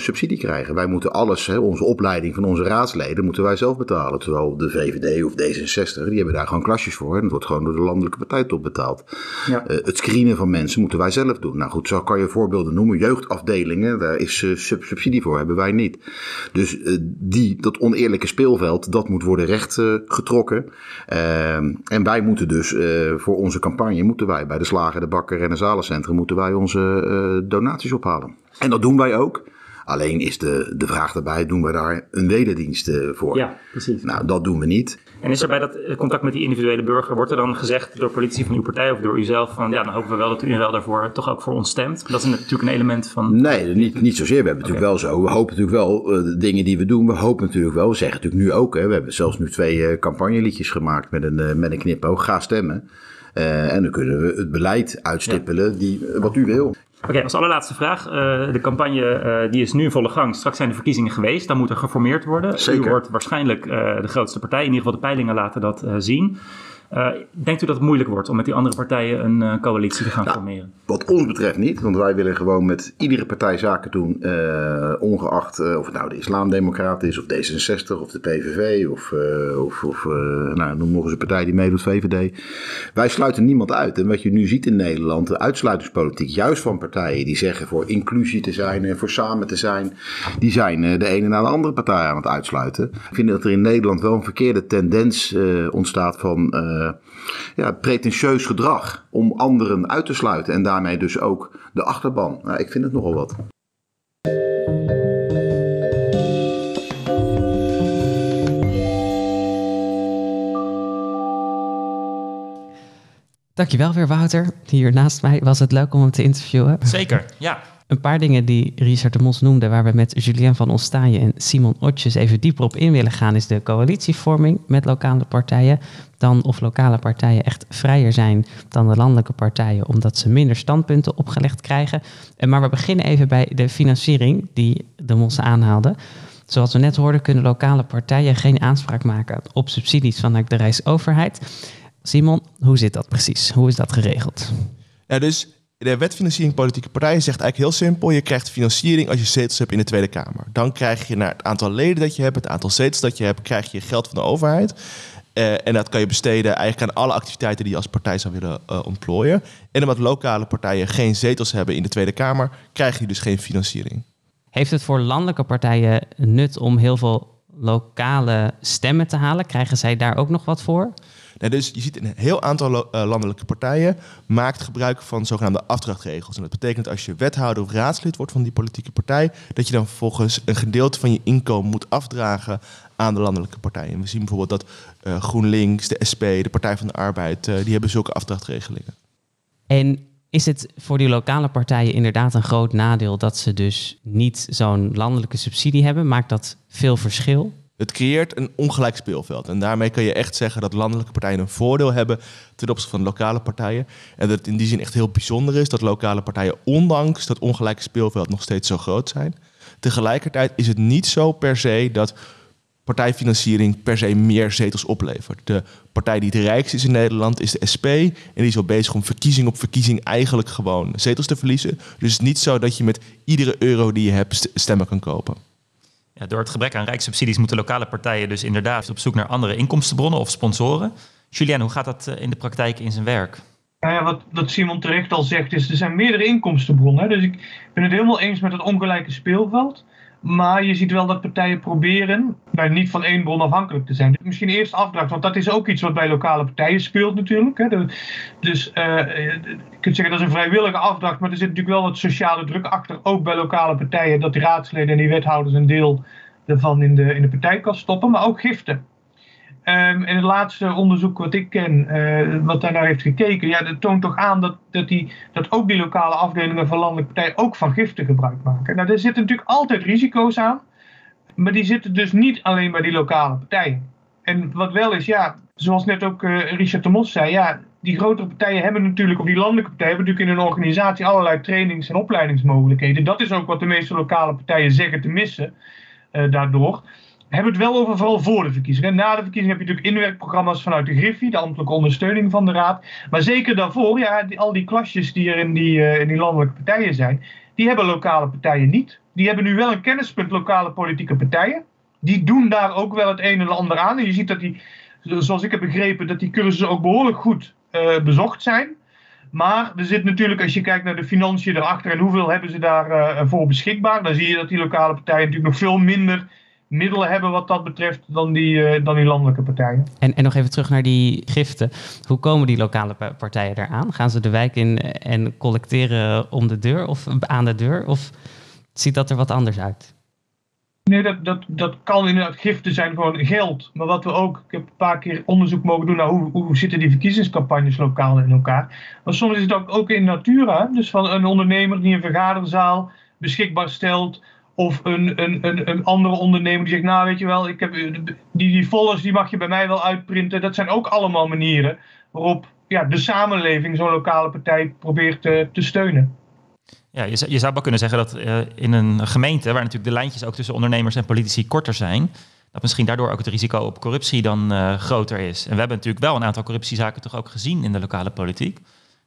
S7: subsidie krijgen. Wij moeten alles, hè, onze opleiding van onze raadsleden, moeten wij zelf betalen. Terwijl de VVD of D66, die hebben daar gewoon klasjes voor. En dat wordt gewoon door de landelijke partij tot betaald.
S2: Ja.
S7: Het screenen van mensen moeten wij zelf doen. Nou goed, zo kan je voorbeelden noemen. Jeugdafdelingen, daar is sub- subsidie voor, hebben wij niet. Dus eh, die, dat oneerlijke speelveld, dat moet worden rechtgetrokken. en wij moeten dus eh, voor onze campagne, moeten wij bij de slager, de bakker en het zalencentrum, moeten wij onze eh, donaties ophalen. En dat doen wij ook. Alleen is de, de vraag daarbij, doen we daar een wederdienst eh, voor?
S2: Ja, precies.
S7: Nou, dat doen we niet.
S2: En is er bij dat contact met die individuele burger, wordt er dan gezegd door politici van uw partij of door uzelf van ja, dan hopen we wel dat u ruil daarvoor toch ook voor ons stemt? Dat is natuurlijk een element van.
S7: Nee, niet, niet zozeer. We hebben natuurlijk wel zo. We hopen natuurlijk wel eh, de dingen die we doen. We hopen natuurlijk wel. We zeggen natuurlijk nu ook. Hè, we hebben zelfs nu twee eh, campagneliedjes gemaakt met een, met een knipoog. Ga stemmen. En dan kunnen we het beleid uitstippelen die, wat u wil.
S2: Oké, als allerlaatste vraag. Eh, de campagne eh, die is nu in volle gang. Straks zijn de verkiezingen geweest. Dan moet er geformeerd worden.
S7: Zeker.
S2: U wordt waarschijnlijk eh, de grootste partij. In ieder geval de peilingen laten dat zien. Eh, denkt u dat het moeilijk wordt om met die andere partijen een eh, coalitie te gaan
S7: Nou,
S2: formeren?
S7: Wat ons betreft niet, want wij willen gewoon met iedere partij zaken doen, eh, ongeacht of het nou de Islamdemocraten is, of D66, of de PVV, of, of, of nou, noem nog eens een partij die meedoet, VVD. Wij sluiten niemand uit. En wat je nu ziet in Nederland, de uitsluitingspolitiek, juist van partijen die zeggen voor inclusie te zijn en voor samen te zijn, die zijn de ene na de andere partij aan het uitsluiten. Ik vind dat er in Nederland wel een verkeerde tendens ontstaat van eh, ja, pretentieus gedrag om anderen uit te sluiten en daarmee dus ook de achterban. Nou, ik vind het nogal wat.
S1: Dankjewel weer, Wouter. Hier naast mij was het leuk om hem te interviewen.
S2: Zeker, ja.
S1: Een paar dingen die Richard de Mos noemde, waar we met Julien van Ostaaien en Simon Otjes even dieper op in willen gaan, is de coalitievorming met lokale partijen. Dan of lokale partijen echt vrijer zijn dan de landelijke partijen, omdat ze minder standpunten opgelegd krijgen. En maar we beginnen even bij de financiering die de Mos aanhaalde. Zoals we net hoorden, kunnen lokale partijen geen aanspraak maken op subsidies vanuit de Rijksoverheid. Simon, hoe zit dat precies? Hoe is dat geregeld?
S4: Ja, dus de wet financiering politieke partijen zegt eigenlijk heel simpel: je krijgt financiering als je zetels hebt in de Tweede Kamer. Dan krijg je naar het aantal leden dat je hebt, het aantal zetels dat je hebt, krijg je geld van de overheid. Uh, en dat kan je besteden eigenlijk aan alle activiteiten die je als partij zou willen uh, ontplooien. En omdat lokale partijen geen zetels hebben in de Tweede Kamer, krijg je dus geen financiering.
S1: Heeft het voor landelijke partijen nut om heel veel lokale stemmen te halen? Krijgen zij daar ook nog wat voor?
S4: Dus je ziet een heel aantal uh, landelijke partijen maakt gebruik van zogenaamde afdrachtregels. En dat betekent als je wethouder of raadslid wordt van die politieke partij, dat je dan vervolgens een gedeelte van je inkomen moet afdragen aan de landelijke partijen. En we zien bijvoorbeeld dat uh, GroenLinks, de SP, de Partij van de Arbeid, uh, die hebben zulke afdrachtregelingen.
S1: En is het voor die lokale partijen inderdaad een groot nadeel dat ze dus niet zo'n landelijke subsidie hebben? Maakt dat veel verschil?
S4: Het creëert een ongelijk speelveld. En daarmee kan je echt zeggen dat landelijke partijen een voordeel hebben ten opzichte van lokale partijen. En dat het in die zin echt heel bijzonder is dat lokale partijen, ondanks dat ongelijke speelveld, nog steeds zo groot zijn. Tegelijkertijd is het niet zo per se dat partijfinanciering per se meer zetels oplevert. De partij die het rijkst is in Nederland is de SP. En die is al bezig om verkiezing op verkiezing eigenlijk gewoon zetels te verliezen. Dus het is niet zo dat je met iedere euro die je hebt stemmen kan kopen.
S2: Door het gebrek aan rijkssubsidies moeten lokale partijen dus inderdaad op zoek naar andere inkomstenbronnen of sponsoren. Julien, hoe gaat dat in de praktijk in zijn werk?
S5: Ja, wat, wat Simon terecht al zegt, is er zijn meerdere inkomstenbronnen. Dus ik ben het helemaal eens met het ongelijke speelveld. Maar je ziet wel dat partijen proberen nou, niet van één bron afhankelijk te zijn. Misschien eerst afdracht, want dat is ook iets wat bij lokale partijen speelt natuurlijk. Hè. Dus uh, je kunt zeggen dat is een vrijwillige afdracht, maar er zit natuurlijk wel wat sociale druk achter, ook bij lokale partijen, dat die raadsleden en die wethouders een deel ervan in de, in de stoppen, maar ook giften. Um, en het laatste onderzoek wat ik ken, uh, wat daarnaar heeft gekeken, ja, dat toont toch aan dat, dat, die, dat ook die lokale afdelingen van landelijke partijen ook van giften gebruik maken. Nou, er zitten natuurlijk altijd risico's aan, maar die zitten dus niet alleen bij die lokale partijen. En wat wel is, ja, zoals net ook uh, Richard de Mos zei, ja, die grotere partijen hebben natuurlijk, of die landelijke partijen hebben natuurlijk in hun organisatie allerlei trainings- en opleidingsmogelijkheden. Dat is ook wat de meeste lokale partijen zeggen te missen uh, daardoor hebben het wel over vooral voor de verkiezingen. Na de verkiezingen heb je natuurlijk inwerkprogramma's vanuit de Griffie, de ambtelijke ondersteuning van de Raad. Maar zeker daarvoor, ja, al die klasjes die er in die, uh, in die landelijke partijen zijn, die hebben lokale partijen niet. Die hebben nu wel een kennispunt lokale politieke partijen. Die doen daar ook wel het een en ander aan. En je ziet dat die, zoals ik heb begrepen, dat die cursussen ook behoorlijk goed uh, bezocht zijn. Maar er zit natuurlijk, als je kijkt naar de financiën erachter en hoeveel hebben ze daarvoor uh, voor beschikbaar, dan zie je dat die lokale partijen natuurlijk nog veel minder middelen hebben wat dat betreft dan die, uh, dan die landelijke partijen.
S1: En, en nog even terug naar die giften. Hoe komen die lokale partijen eraan? Gaan ze de wijk in en collecteren om de deur of aan de deur? Of ziet dat er wat anders uit?
S5: Nee, dat, dat, dat kan inderdaad giften zijn, gewoon geld. Maar wat we ook, ik heb een paar keer onderzoek mogen doen naar hoe, hoe zitten die verkiezingscampagnes lokaal in elkaar. Maar soms is het ook, ook in natura, dus van een ondernemer die een vergaderzaal beschikbaar stelt of een, een, een, een andere ondernemer die zegt, nou weet je wel, ik heb, die, die die mag je bij mij wel uitprinten. Dat zijn ook allemaal manieren waarop ja, de samenleving zo'n lokale partij probeert te, te steunen.
S2: Ja, je, je zou wel kunnen zeggen dat uh, in een gemeente, waar natuurlijk de lijntjes ook tussen ondernemers en politici korter zijn, dat misschien daardoor ook het risico op corruptie dan uh, groter is. En we hebben natuurlijk wel een aantal corruptiezaken toch ook gezien in de lokale politiek.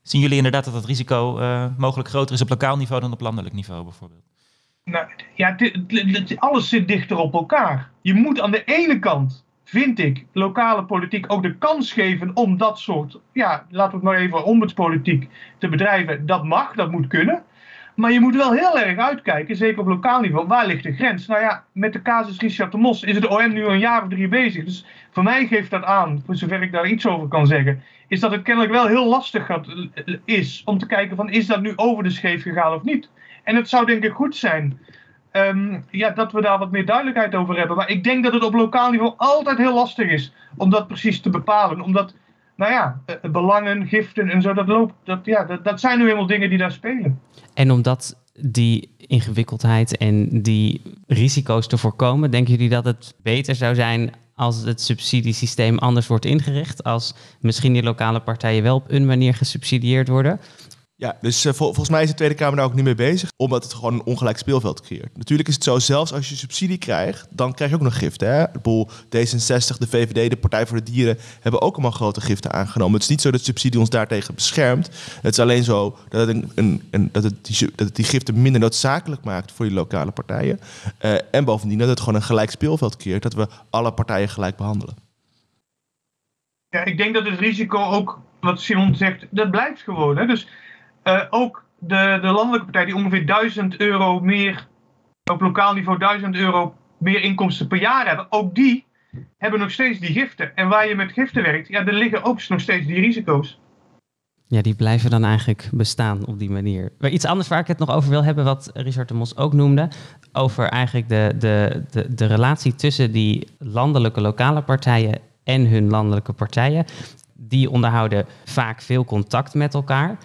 S2: Zien jullie inderdaad dat het risico uh, mogelijk groter is op lokaal niveau dan op landelijk niveau bijvoorbeeld?
S5: Nou, ja, alles zit dichter op elkaar. Je moet aan de ene kant, vind ik, lokale politiek ook de kans geven om dat soort, ja, laten we het maar even ombudspolitiek te bedrijven. Dat mag, dat moet kunnen. Maar je moet wel heel erg uitkijken, zeker op lokaal niveau, waar ligt de grens? Nou ja, met de casus Richard de Mos is het OM nu een jaar of drie bezig. Dus voor mij geeft dat aan, voor zover ik daar iets over kan zeggen, is dat het kennelijk wel heel lastig gaat, is om te kijken van is dat nu over de scheef gegaan of niet. En het zou denk ik goed zijn um, ja, dat we daar wat meer duidelijkheid over hebben. Maar ik denk dat het op lokaal niveau altijd heel lastig is om dat precies te bepalen. Omdat nou ja, eh, belangen, giften en zo, dat, loopt, dat, ja, dat, dat zijn nu helemaal dingen die daar spelen.
S1: En omdat die ingewikkeldheid en die risico's te voorkomen, denken jullie dat het beter zou zijn als het subsidiesysteem anders wordt ingericht? Als misschien die lokale partijen wel op een manier gesubsidieerd worden?
S4: Ja, dus uh, volgens mij is de Tweede Kamer daar ook niet mee bezig, omdat het gewoon een ongelijk speelveld creëert. Natuurlijk is het zo, zelfs als je subsidie krijgt, dan krijg je ook nog giften. De boel D66, de VVD, de Partij voor de Dieren hebben ook allemaal grote giften aangenomen. Het is niet zo dat subsidie ons daartegen beschermt. Het is alleen zo dat het, een, een, dat het, die, dat die giften minder noodzakelijk maakt voor die lokale partijen. Uh, en bovendien dat het gewoon een gelijk speelveld creëert, dat we alle partijen gelijk behandelen.
S5: Ja, ik denk dat het risico ook, wat Simon zegt, dat blijft gewoon. Hè? Dus ook de, de landelijke partij die ongeveer 1000 euro meer, op lokaal niveau 1000 euro meer inkomsten per jaar hebben, ook die hebben nog steeds die giften. En waar je met giften werkt, ja, er liggen ook nog steeds die risico's.
S1: Ja, die blijven dan eigenlijk bestaan op die manier. Maar iets anders waar ik het nog over wil hebben, wat Richard de Mos ook noemde, over eigenlijk de, de, de, de relatie tussen die landelijke lokale partijen en hun landelijke partijen. Die onderhouden vaak veel contact met elkaar.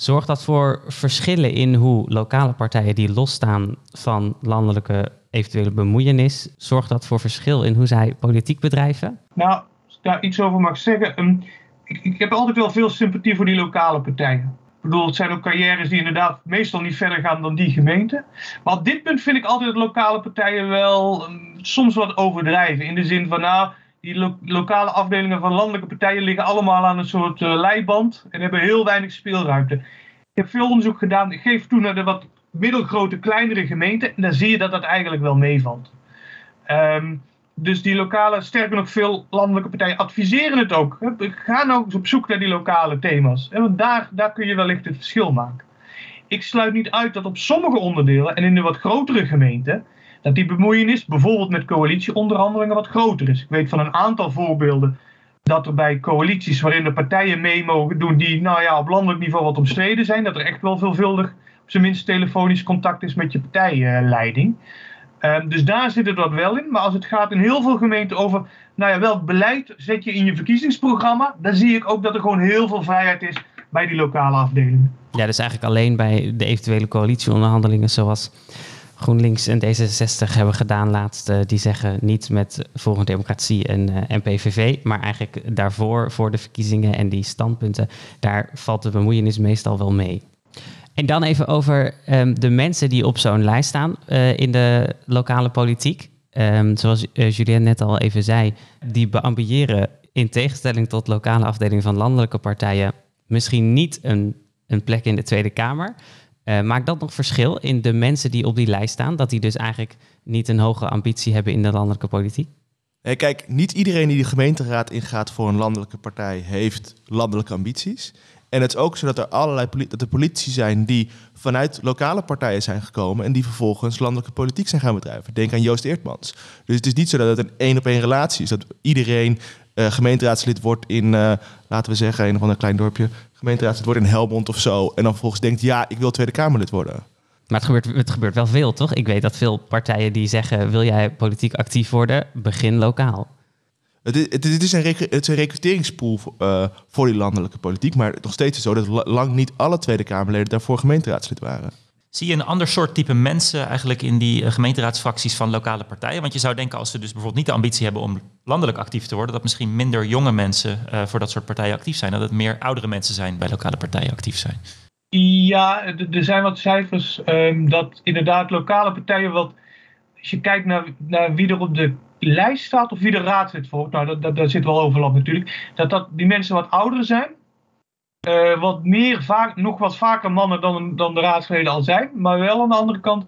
S1: Zorgt dat voor verschillen in hoe lokale partijen die losstaan van landelijke eventuele bemoeienis, zorgt dat voor verschil in hoe zij politiek bedrijven?
S5: Nou, ik daar iets over mag zeggen, um, ik, ik, heb altijd wel veel sympathie voor die lokale partijen. Ik bedoel, het zijn ook carrières die inderdaad meestal niet verder gaan dan die gemeente. Maar op dit punt vind ik altijd dat lokale partijen wel um, soms wat overdrijven. In de zin van, nou, die lo lokale afdelingen van landelijke partijen liggen allemaal aan een soort uh, leiband en hebben heel weinig speelruimte. Ik heb veel onderzoek gedaan. Ik geef toe naar de wat middelgrote, kleinere gemeenten. En dan zie je dat dat eigenlijk wel meevalt. Um, dus die lokale, sterker nog veel landelijke partijen adviseren het ook. Ga nou eens op zoek naar die lokale thema's. Want daar, daar kun je wellicht het verschil maken. Ik sluit niet uit dat op sommige onderdelen en in de wat grotere gemeenten dat die bemoeienis bijvoorbeeld met coalitieonderhandelingen wat groter is. Ik weet van een aantal voorbeelden dat er bij coalities waarin de partijen mee mogen doen die nou ja, op landelijk niveau wat omstreden zijn, dat er echt wel veelvuldig op zijn minst telefonisch contact is met je partijleiding. Um, dus daar zit het wat wel in. Maar als het gaat in heel veel gemeenten over nou ja, welk beleid zet je in je verkiezingsprogramma, dan zie ik ook dat er gewoon heel veel vrijheid is bij die lokale afdelingen.
S1: Ja, dus eigenlijk alleen bij de eventuele coalitieonderhandelingen zoals GroenLinks en D66 hebben gedaan laatst. Uh, die zeggen niet met Forum Democratie en, uh, en PVV, maar eigenlijk daarvoor, voor de verkiezingen en die standpunten, daar valt de bemoeienis meestal wel mee. En dan even over um, de mensen die op zo'n lijst staan uh, in de lokale politiek. Um, zoals Julien net al even zei, die beambiëren in tegenstelling tot lokale afdelingen van landelijke partijen misschien niet een, een plek in de Tweede Kamer. Uh, maakt dat nog verschil in de mensen die op die lijst staan? Dat die dus eigenlijk niet een hoge ambitie hebben in de landelijke politiek?
S4: Hey, kijk, niet iedereen die de gemeenteraad ingaat voor een landelijke partij heeft landelijke ambities. En het is ook zo dat er allerlei dat er politici zijn die vanuit lokale partijen zijn gekomen en die vervolgens landelijke politiek zijn gaan bedrijven. Denk aan Joost Eertmans. Dus het is niet zo dat het een één op één relatie is. Dat iedereen uh, gemeenteraadslid wordt in, laten we zeggen, een of ander klein dorpje, gemeenteraadslid wordt in Helmond of zo. En dan vervolgens denkt, ja, ik wil Tweede Kamerlid worden.
S1: Maar het gebeurt, het gebeurt wel veel, toch? Ik weet dat veel partijen die zeggen, wil jij politiek actief worden, begin lokaal.
S4: Het is, het is, een, het is een recruteringspool voor, uh, voor die landelijke politiek. Maar nog steeds is het zo dat lang niet alle Tweede Kamerleden daarvoor gemeenteraadslid waren.
S2: Zie je een ander soort type mensen eigenlijk in die uh, gemeenteraadsfracties van lokale partijen? Want je zou denken, als ze dus bijvoorbeeld niet de ambitie hebben om landelijk actief te worden, dat misschien minder jonge mensen uh, voor dat soort partijen actief zijn. Dat het meer oudere mensen zijn bij lokale partijen actief zijn.
S5: Ja, er zijn wat cijfers um, dat inderdaad lokale partijen wat. Als je kijkt naar, naar wie er op de lijst staat of wie de raadslid voor, nou, daar zit wel overlap natuurlijk, dat, dat die mensen wat ouder zijn. Uh, wat meer, vaak, nog wat vaker mannen dan, dan de raadsleden al zijn, maar wel aan de andere kant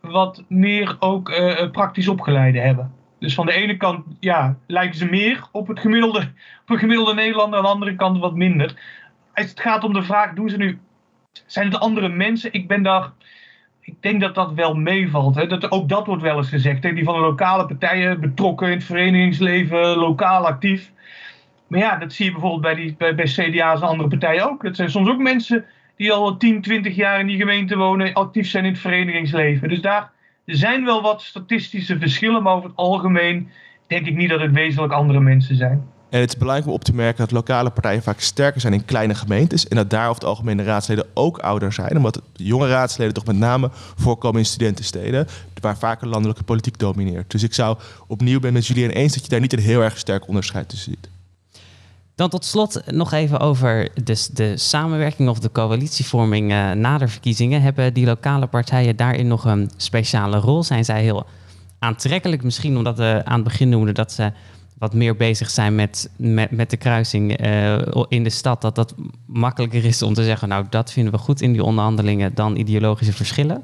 S5: wat meer ook uh, praktisch opgeleide hebben. Dus van de ene kant ja, lijken ze meer op het gemiddelde, gemiddelde Nederlander, aan de andere kant wat minder. Als het gaat om de vraag, doen ze nu, zijn het andere mensen? Ik ben daar, ik denk dat dat wel meevalt. Hè? Dat, ook dat wordt wel eens gezegd. Hè? Die van de lokale partijen betrokken in het verenigingsleven, lokaal actief. Maar ja, dat zie je bijvoorbeeld bij, die, bij, CDA's en andere partijen ook. Dat zijn soms ook mensen die al 10, 20 jaar in die gemeente wonen, actief zijn in het verenigingsleven. Dus daar zijn wel wat statistische verschillen, maar over het algemeen denk ik niet dat het wezenlijk andere mensen zijn.
S4: En het is belangrijk om op te merken dat lokale partijen vaak sterker zijn in kleine gemeentes. En dat daar over het algemeen de raadsleden ook ouder zijn. Omdat jonge raadsleden toch met name voorkomen in studentensteden. Waar vaak een landelijke politiek domineert. Dus ik zou opnieuw ben met Julien eens dat je daar niet een heel erg sterk onderscheid tussen ziet.
S1: Dan tot slot nog even over de, de samenwerking of de coalitievorming uh, na de verkiezingen. Hebben die lokale partijen daarin nog een speciale rol? Zijn zij heel aantrekkelijk? Misschien omdat we aan het begin noemden dat ze wat meer bezig zijn met, met, de kruising uh, in de stad. Dat dat makkelijker is om te zeggen, nou dat vinden we goed in die onderhandelingen dan ideologische verschillen.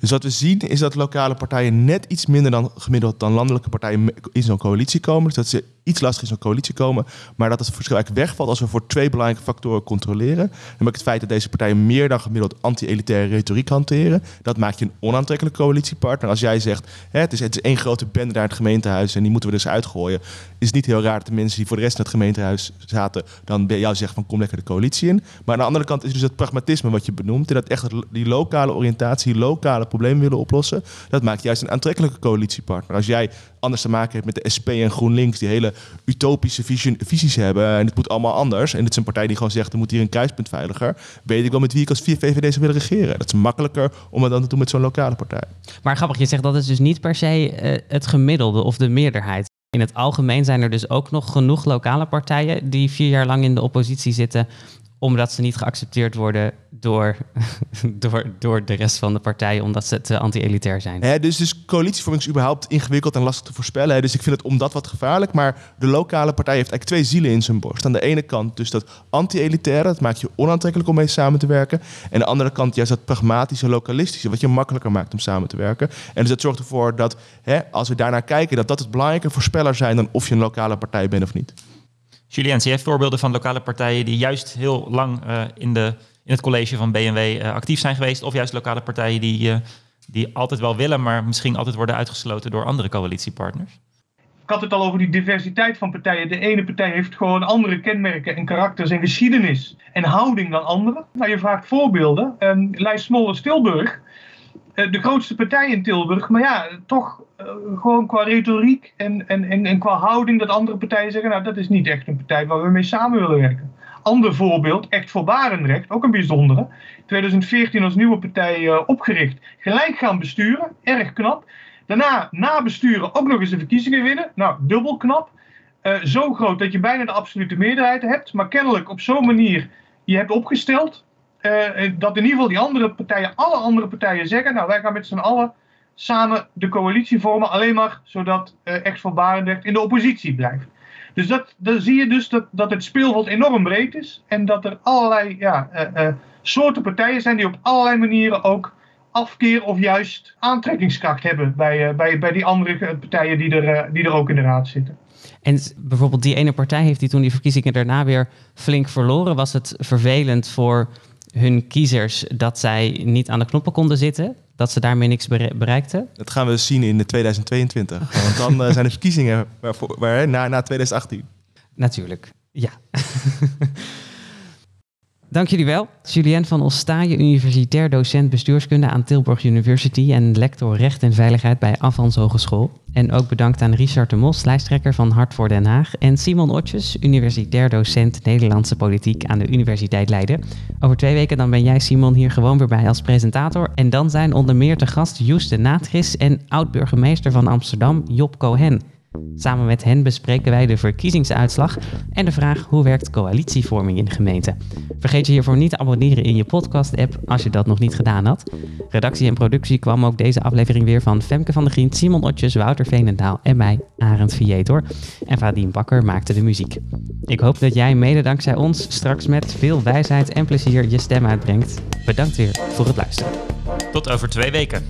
S4: Dus wat we zien is dat lokale partijen net iets minder dan gemiddeld dan landelijke partijen in zo'n coalitie komen. Dus dat ze iets lastig in zo'n coalitie komen. Maar dat het verschil eigenlijk wegvalt als we voor twee belangrijke factoren controleren. Namelijk het feit dat deze partijen meer dan gemiddeld anti-elitaire retoriek hanteren. Dat maakt je een onaantrekkelijke coalitiepartner. Als jij zegt, hè, het, is, het is één grote bende daar in het gemeentehuis en die moeten we dus uitgooien. Is het niet heel raar dat de mensen die voor de rest in het gemeentehuis zaten, dan bij jou zeggen van kom lekker de coalitie in. Maar aan de andere kant is dus het pragmatisme wat je benoemt. En dat echt die lokale oriëntatie, die lokale problemen willen oplossen. Dat maakt juist een aantrekkelijke coalitiepartner. Als jij anders te maken heeft met de SP en GroenLinks, die hele utopische visies hebben en het moet allemaal anders. En het is een partij die gewoon zegt, er moet hier een kruispunt veiliger. Weet ik wel met wie ik als vier VVD zou willen regeren. Dat is makkelijker om het dan te doen met zo'n lokale partij.
S1: Maar grappig, je zegt dat is dus niet per se uh, het gemiddelde of de meerderheid. In het algemeen zijn er dus ook nog genoeg lokale partijen die vier jaar lang in de oppositie zitten omdat ze niet geaccepteerd worden door, door, door de rest van de partijen, omdat ze te anti-elitair zijn.
S4: dus, dus coalitievorming is überhaupt ingewikkeld en lastig te voorspellen. Dus ik vind het om dat wat gevaarlijk. Maar de lokale partij heeft eigenlijk twee zielen in zijn borst. Aan de ene kant dus dat anti-elitaire, dat maakt je onaantrekkelijk om mee samen te werken. En aan de andere kant juist dat pragmatische, lokalistische, wat je makkelijker maakt om samen te werken. En dus dat zorgt ervoor dat, als we daarnaar kijken, dat dat het belangrijke voorspeller zijn dan of je een lokale partij bent of niet.
S2: Julien, je voorbeelden van lokale partijen die juist heel lang uh, in, de, in het college van BMW eh, actief zijn geweest? Of juist lokale partijen die, uh, die altijd wel willen, maar misschien altijd worden uitgesloten door andere coalitiepartners?
S5: Ik had het al over die diversiteit van partijen. De ene partij heeft gewoon andere kenmerken en karakters en geschiedenis en houding dan andere. Nou, je vraagt voorbeelden. Um, Lijst Smoller-Stilburg, de grootste partij in Tilburg, maar ja, toch uh, gewoon qua retoriek en, en, en, en, qua houding dat andere partijen zeggen, nou dat is niet echt een partij waar we mee samen willen werken. Ander voorbeeld, echt voor Barendrecht, ook een bijzondere. 2014 als nieuwe partij uh, opgericht, gelijk gaan besturen, erg knap. Daarna, na besturen, ook nog eens de verkiezingen winnen, nou dubbel knap. Zo groot dat je bijna de absolute meerderheid hebt, maar kennelijk op zo'n manier je hebt opgesteld. Dat in ieder geval die andere partijen, alle andere partijen zeggen, nou wij gaan met z'n allen samen de coalitie vormen, alleen maar zodat uh, Ex van Barendrecht in de oppositie blijft. Dus dat, dan zie je dus dat, dat het speelveld enorm breed is en dat er allerlei ja, uh, soorten partijen zijn die op allerlei manieren ook afkeer of juist aantrekkingskracht hebben bij, bij, bij die andere partijen die er, die er ook in de raad zitten.
S1: En bijvoorbeeld die ene partij heeft die toen die verkiezingen daarna weer flink verloren. Was het vervelend voor hun kiezers dat zij niet aan de knoppen konden zitten? Dat ze daarmee niks bereikten?
S4: Dat gaan we zien in 2022. Want dan uh, zijn er verkiezingen waarvoor, waar, na, na 2018.
S1: Natuurlijk, ja. Dank jullie wel. Julien van Ostaaije, universitair docent bestuurskunde aan Tilburg University en lector recht en veiligheid bij Avans Hogeschool. En ook bedankt aan Richard de Mos, lijsttrekker van Hart voor Den Haag. En Simon Otjes, universitair docent Nederlandse politiek aan de Universiteit Leiden. Over twee weken dan ben jij, Simon, hier gewoon weer bij als presentator. En dan zijn onder meer te gast Joes de Natris en oud-burgemeester van Amsterdam, Job Cohen. Samen met hen bespreken wij de verkiezingsuitslag en de vraag hoe werkt coalitievorming in de gemeente. Vergeet je hiervoor niet te abonneren in je podcast-app als je dat nog niet gedaan had. Redactie en productie kwam ook deze aflevering weer van Femke van der Grien, Simon Otjes, Wouter Veenendaal en mij, Arend Vietor. En Vadien Bakker maakte de muziek. Ik hoop dat jij mede dankzij ons straks met veel wijsheid en plezier je stem uitbrengt. Bedankt weer voor het luisteren.
S2: Tot over twee weken.